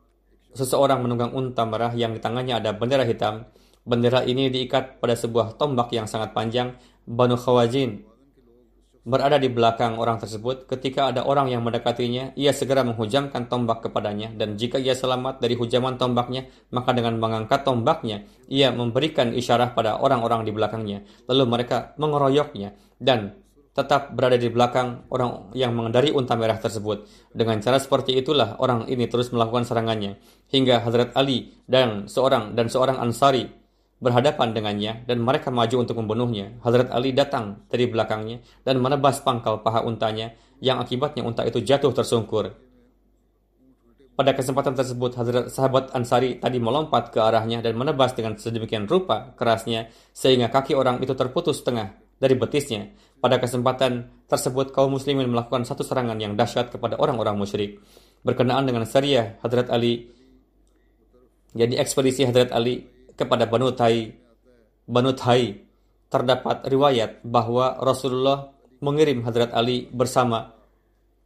S1: seseorang menunggang unta merah yang di tangannya ada bendera hitam. Bendera ini diikat pada sebuah tombak yang sangat panjang. Banu Khawajin berada di belakang orang tersebut. Ketika ada orang yang mendekatinya, ia segera menghujamkan tombak kepadanya. Dan jika ia selamat dari hujaman tombaknya, maka dengan mengangkat tombaknya, ia memberikan isyarat pada orang-orang di belakangnya. Lalu mereka mengeroyoknya dan tetap berada di belakang orang yang mengendari unta merah tersebut. Dengan cara seperti itulah orang ini terus melakukan serangannya hingga Hadrat Ali dan seorang dan seorang Ansari berhadapan dengannya dan mereka maju untuk membunuhnya. Hadrat Ali datang dari belakangnya dan menebas pangkal paha untanya yang akibatnya unta itu jatuh tersungkur. Pada kesempatan tersebut, Hazrat sahabat Ansari tadi melompat ke arahnya dan menebas dengan sedemikian rupa kerasnya sehingga kaki orang itu terputus setengah dari betisnya. Pada kesempatan tersebut, kaum muslimin melakukan satu serangan yang dahsyat kepada orang-orang musyrik. Berkenaan dengan syariah Hadrat Ali, jadi ekspedisi Hadrat Ali kepada Banu Thai, Banu Thai, terdapat riwayat bahwa Rasulullah mengirim Hadrat Ali bersama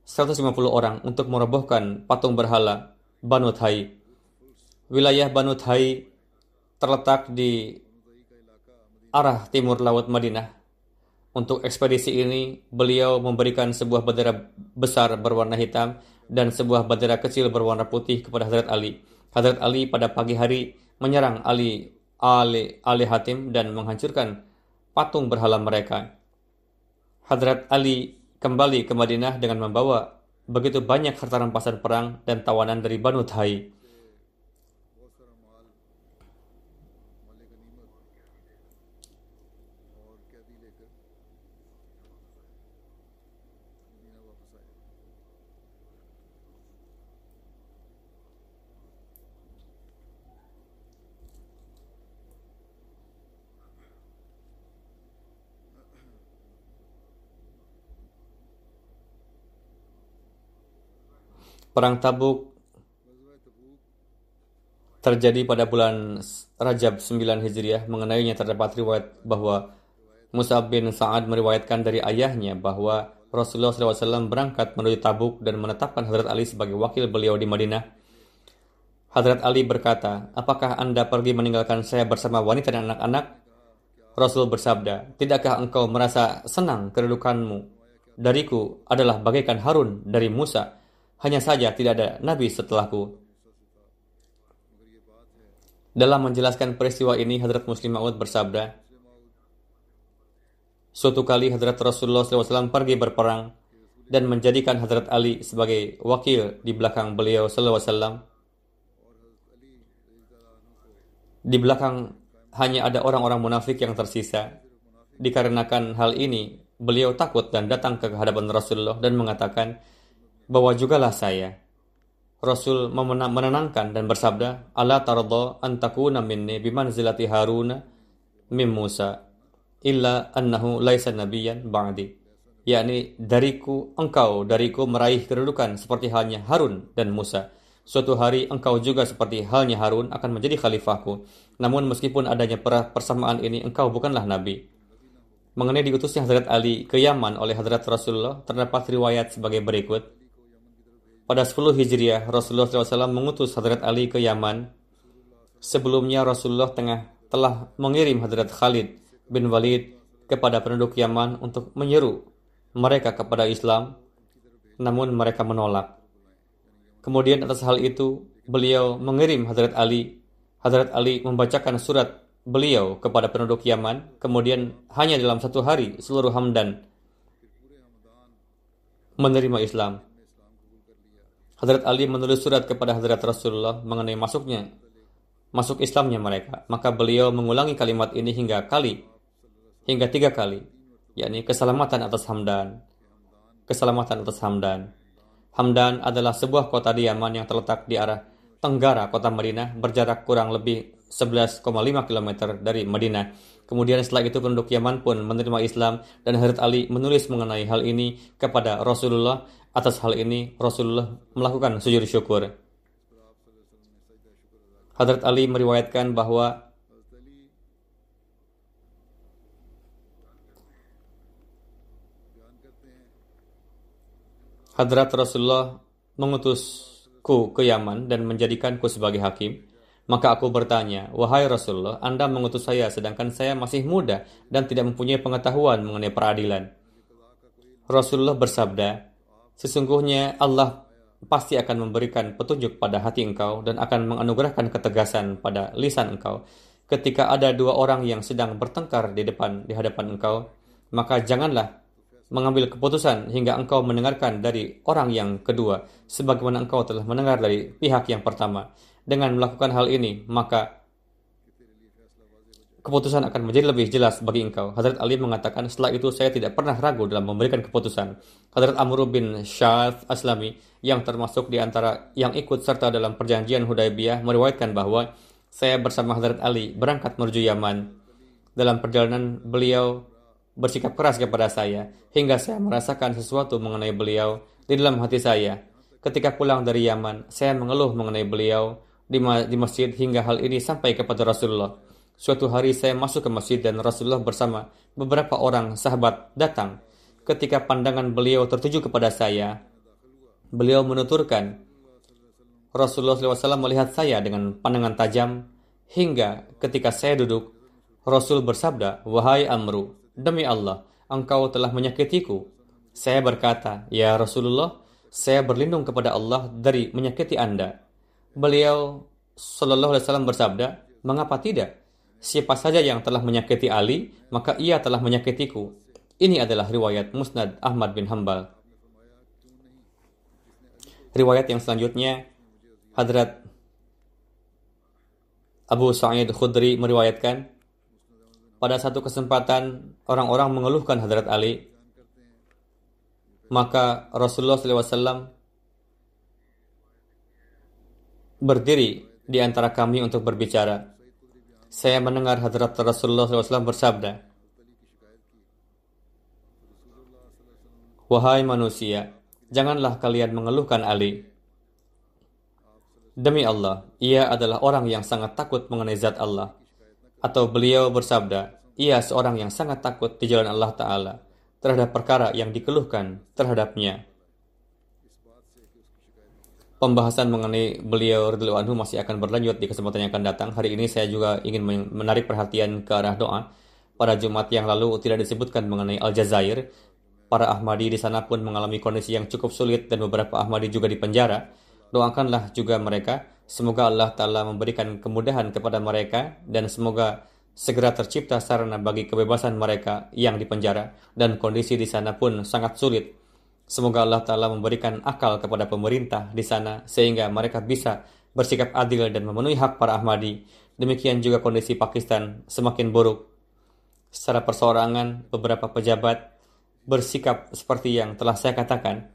S1: 150 orang untuk merobohkan patung berhala Banu Thai. Wilayah Banu Thai terletak di arah timur laut Madinah. Untuk ekspedisi ini, beliau memberikan sebuah bendera besar berwarna hitam dan sebuah bendera kecil berwarna putih kepada Hadrat Ali. Hadrat Ali pada pagi hari menyerang Ali Ali, Ali Hatim dan menghancurkan patung berhala mereka. Hadrat Ali kembali ke Madinah dengan membawa begitu banyak harta rampasan perang dan tawanan dari Banu Thai. Perang Tabuk terjadi pada bulan Rajab 9 Hijriah. Mengenainya terdapat riwayat bahwa Musa bin Sa'ad meriwayatkan dari ayahnya bahwa Rasulullah SAW berangkat menuju Tabuk dan menetapkan Hadrat Ali sebagai wakil beliau di Madinah. Hadrat Ali berkata, apakah anda pergi meninggalkan saya bersama wanita dan anak-anak? Rasul bersabda, tidakkah engkau merasa senang kedudukanmu? Dariku adalah bagaikan Harun dari Musa hanya saja tidak ada nabi setelahku. Dalam menjelaskan peristiwa ini, Hadrat Muslim Maud bersabda, Suatu kali Hadrat Rasulullah SAW pergi berperang dan menjadikan Hadrat Ali sebagai wakil di belakang beliau SAW. Di belakang hanya ada orang-orang munafik yang tersisa. Dikarenakan hal ini, beliau takut dan datang ke hadapan Rasulullah dan mengatakan, bawa jugalah saya. Rasul menenangkan dan bersabda, Allah tardo antakuna minni bimanzilati Haruna mim Musa illa annahu laisa nabiyan ba'di. yakni dariku engkau dariku meraih kedudukan seperti halnya Harun dan Musa. Suatu hari engkau juga seperti halnya Harun akan menjadi khalifahku. Namun meskipun adanya persamaan ini engkau bukanlah nabi. Mengenai diutusnya Hadrat Ali ke Yaman oleh Hadrat Rasulullah terdapat riwayat sebagai berikut. Pada 10 Hijriah, Rasulullah SAW mengutus Hadrat Ali ke Yaman. Sebelumnya Rasulullah tengah telah mengirim Hadrat Khalid bin Walid kepada penduduk Yaman untuk menyeru mereka kepada Islam, namun mereka menolak. Kemudian atas hal itu, beliau mengirim Hadrat Ali. Hadrat Ali membacakan surat beliau kepada penduduk Yaman, kemudian hanya dalam satu hari seluruh Hamdan menerima Islam. Hadrat Ali menulis surat kepada Hadrat Rasulullah mengenai masuknya masuk Islamnya mereka. Maka beliau mengulangi kalimat ini hingga kali hingga tiga kali, yakni keselamatan atas Hamdan, keselamatan atas Hamdan. Hamdan adalah sebuah kota di Yaman yang terletak di arah tenggara kota Madinah berjarak kurang lebih 11,5 km dari Madinah. Kemudian setelah itu penduduk Yaman pun menerima Islam dan Hadrat Ali menulis mengenai hal ini kepada Rasulullah Atas hal ini, Rasulullah melakukan sujud syukur. Hadrat Ali meriwayatkan bahwa Hadrat Rasulullah mengutusku ke Yaman dan menjadikanku sebagai hakim. Maka aku bertanya, Wahai Rasulullah, Anda mengutus saya sedangkan saya masih muda dan tidak mempunyai pengetahuan mengenai peradilan. Rasulullah bersabda, Sesungguhnya Allah pasti akan memberikan petunjuk pada hati engkau dan akan menganugerahkan ketegasan pada lisan engkau. Ketika ada dua orang yang sedang bertengkar di depan di hadapan engkau, maka janganlah mengambil keputusan hingga engkau mendengarkan dari orang yang kedua sebagaimana engkau telah mendengar dari pihak yang pertama. Dengan melakukan hal ini, maka keputusan akan menjadi lebih jelas bagi engkau. Hadrat Ali mengatakan, setelah itu saya tidak pernah ragu dalam memberikan keputusan. Hadrat Amr bin Syaf Aslami yang termasuk di antara yang ikut serta dalam perjanjian Hudaybiyah meriwayatkan bahwa saya bersama Hadrat Ali berangkat menuju Yaman. Dalam perjalanan beliau bersikap keras kepada saya hingga saya merasakan sesuatu mengenai beliau di dalam hati saya. Ketika pulang dari Yaman, saya mengeluh mengenai beliau di masjid hingga hal ini sampai kepada Rasulullah. Suatu hari saya masuk ke masjid dan Rasulullah bersama beberapa orang sahabat datang. Ketika pandangan beliau tertuju kepada saya, beliau menuturkan, Rasulullah SAW melihat saya dengan pandangan tajam hingga ketika saya duduk, Rasul bersabda, Wahai Amru, demi Allah, engkau telah menyakitiku. Saya berkata, Ya Rasulullah, saya berlindung kepada Allah dari menyakiti Anda. Beliau Shallallahu Alaihi Wasallam bersabda, mengapa tidak? Siapa saja yang telah menyakiti Ali, maka ia telah menyakitiku. Ini adalah riwayat Musnad Ahmad bin Hambal. Riwayat yang selanjutnya, Hadrat Abu Sa'id Khudri meriwayatkan, pada satu kesempatan orang-orang mengeluhkan Hadrat Ali, maka Rasulullah SAW berdiri di antara kami untuk berbicara saya mendengar Hadrat Rasulullah SAW bersabda, Wahai manusia, janganlah kalian mengeluhkan Ali. Demi Allah, ia adalah orang yang sangat takut mengenai zat Allah. Atau beliau bersabda, ia seorang yang sangat takut di jalan Allah Ta'ala terhadap perkara yang dikeluhkan terhadapnya pembahasan mengenai beliau radhiyallahu anhu masih akan berlanjut di kesempatan yang akan datang. Hari ini saya juga ingin menarik perhatian ke arah doa. Pada Jumat yang lalu tidak disebutkan mengenai Aljazair. Para Ahmadi di sana pun mengalami kondisi yang cukup sulit dan beberapa Ahmadi juga dipenjara. Doakanlah juga mereka. Semoga Allah Ta'ala memberikan kemudahan kepada mereka dan semoga segera tercipta sarana bagi kebebasan mereka yang dipenjara dan kondisi di sana pun sangat sulit Semoga Allah Ta'ala memberikan akal kepada pemerintah di sana sehingga mereka bisa bersikap adil dan memenuhi hak para Ahmadi. Demikian juga kondisi Pakistan semakin buruk. Secara perseorangan, beberapa pejabat bersikap seperti yang telah saya katakan.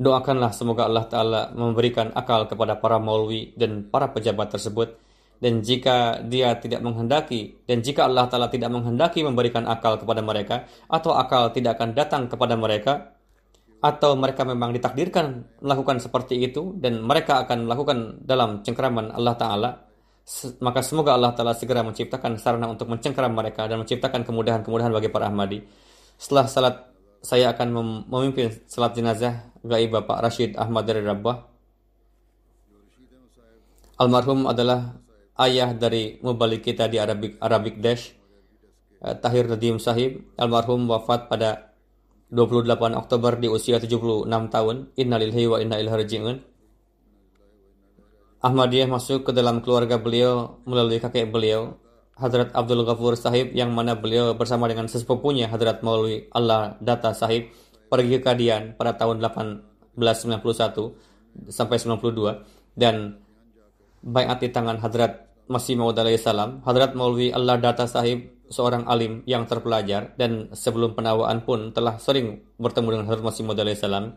S1: Doakanlah semoga Allah Ta'ala memberikan akal kepada para maulwi dan para pejabat tersebut dan jika dia tidak menghendaki dan jika Allah Ta'ala tidak menghendaki memberikan akal kepada mereka atau akal tidak akan datang kepada mereka atau mereka memang ditakdirkan melakukan seperti itu dan mereka akan melakukan dalam cengkeraman Allah Ta'ala maka semoga Allah Ta'ala segera menciptakan sarana untuk mencengkeram mereka dan menciptakan kemudahan-kemudahan bagi para Ahmadi. Setelah salat saya akan memimpin salat jenazah gaib Bapak Rashid Ahmad dari Rabbah. Almarhum adalah ayah dari mubalik kita di Arabic, Arabic Dash, eh, Tahir Nadim Sahib, almarhum wafat pada 28 Oktober di usia 76 tahun. Innalillahi wa inna ilaihi raji'un. Ahmadiyah masuk ke dalam keluarga beliau melalui kakek beliau, Hadrat Abdul Ghafur Sahib yang mana beliau bersama dengan sesepupunya Hadrat Maulwi Allah Data Sahib pergi ke Kadian pada tahun 1891 sampai 92 dan bayat di tangan Hadrat Masih Maud salam, Hadrat Maulwi Allah Data Sahib seorang alim yang terpelajar dan sebelum penawaan pun telah sering bertemu dengan Hadrat Masih Maud salam.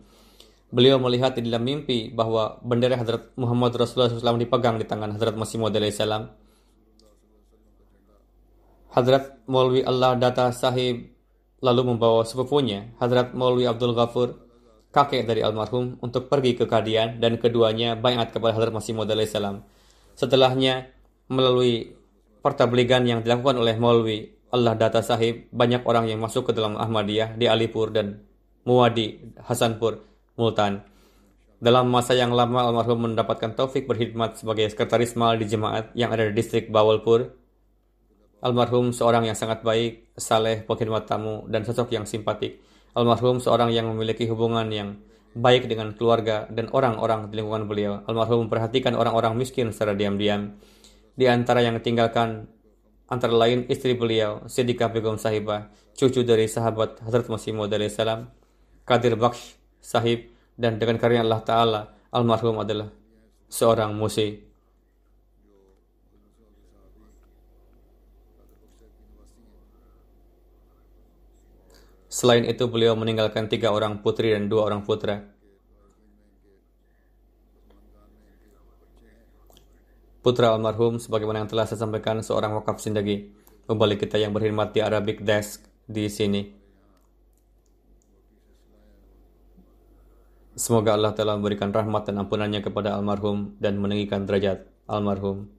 S1: Beliau melihat di dalam mimpi bahwa bendera Hadrat Muhammad Rasulullah SAW dipegang di tangan Hadrat Masih Maud salam. Hadrat Maulwi Allah Data Sahib lalu membawa sepupunya, Hadrat Maulwi Abdul Ghafur, kakek dari almarhum, untuk pergi ke Kadian dan keduanya bayat kepada Hadrat Masih Maud salam. Setelahnya, melalui pertabligan yang dilakukan oleh Maulwi Allah Data Sahib, banyak orang yang masuk ke dalam Ahmadiyah di Alipur dan Muwadi, Hasanpur, Multan. Dalam masa yang lama, almarhum mendapatkan taufik berkhidmat sebagai sekretaris mal di jemaat yang ada di distrik Bawalpur. Almarhum seorang yang sangat baik, saleh, pengkhidmat tamu, dan sosok yang simpatik. Almarhum seorang yang memiliki hubungan yang baik dengan keluarga dan orang-orang di lingkungan beliau. Almarhum memperhatikan orang-orang miskin secara diam-diam. Di antara yang ditinggalkan antara lain istri beliau, Siddiqah Begum Sahibah, cucu dari sahabat Hazrat Masih Maud salam, Kadir Baksh Sahib, dan dengan karya Allah Ta'ala, almarhum adalah seorang musi. Selain itu, beliau meninggalkan tiga orang putri dan dua orang putra. Putra almarhum, sebagaimana yang telah saya sampaikan, seorang wakaf sindagi. Membalik kita yang berkhidmat di Arabic Desk di sini. Semoga Allah telah memberikan rahmat dan ampunannya kepada almarhum dan meninggikan derajat almarhum.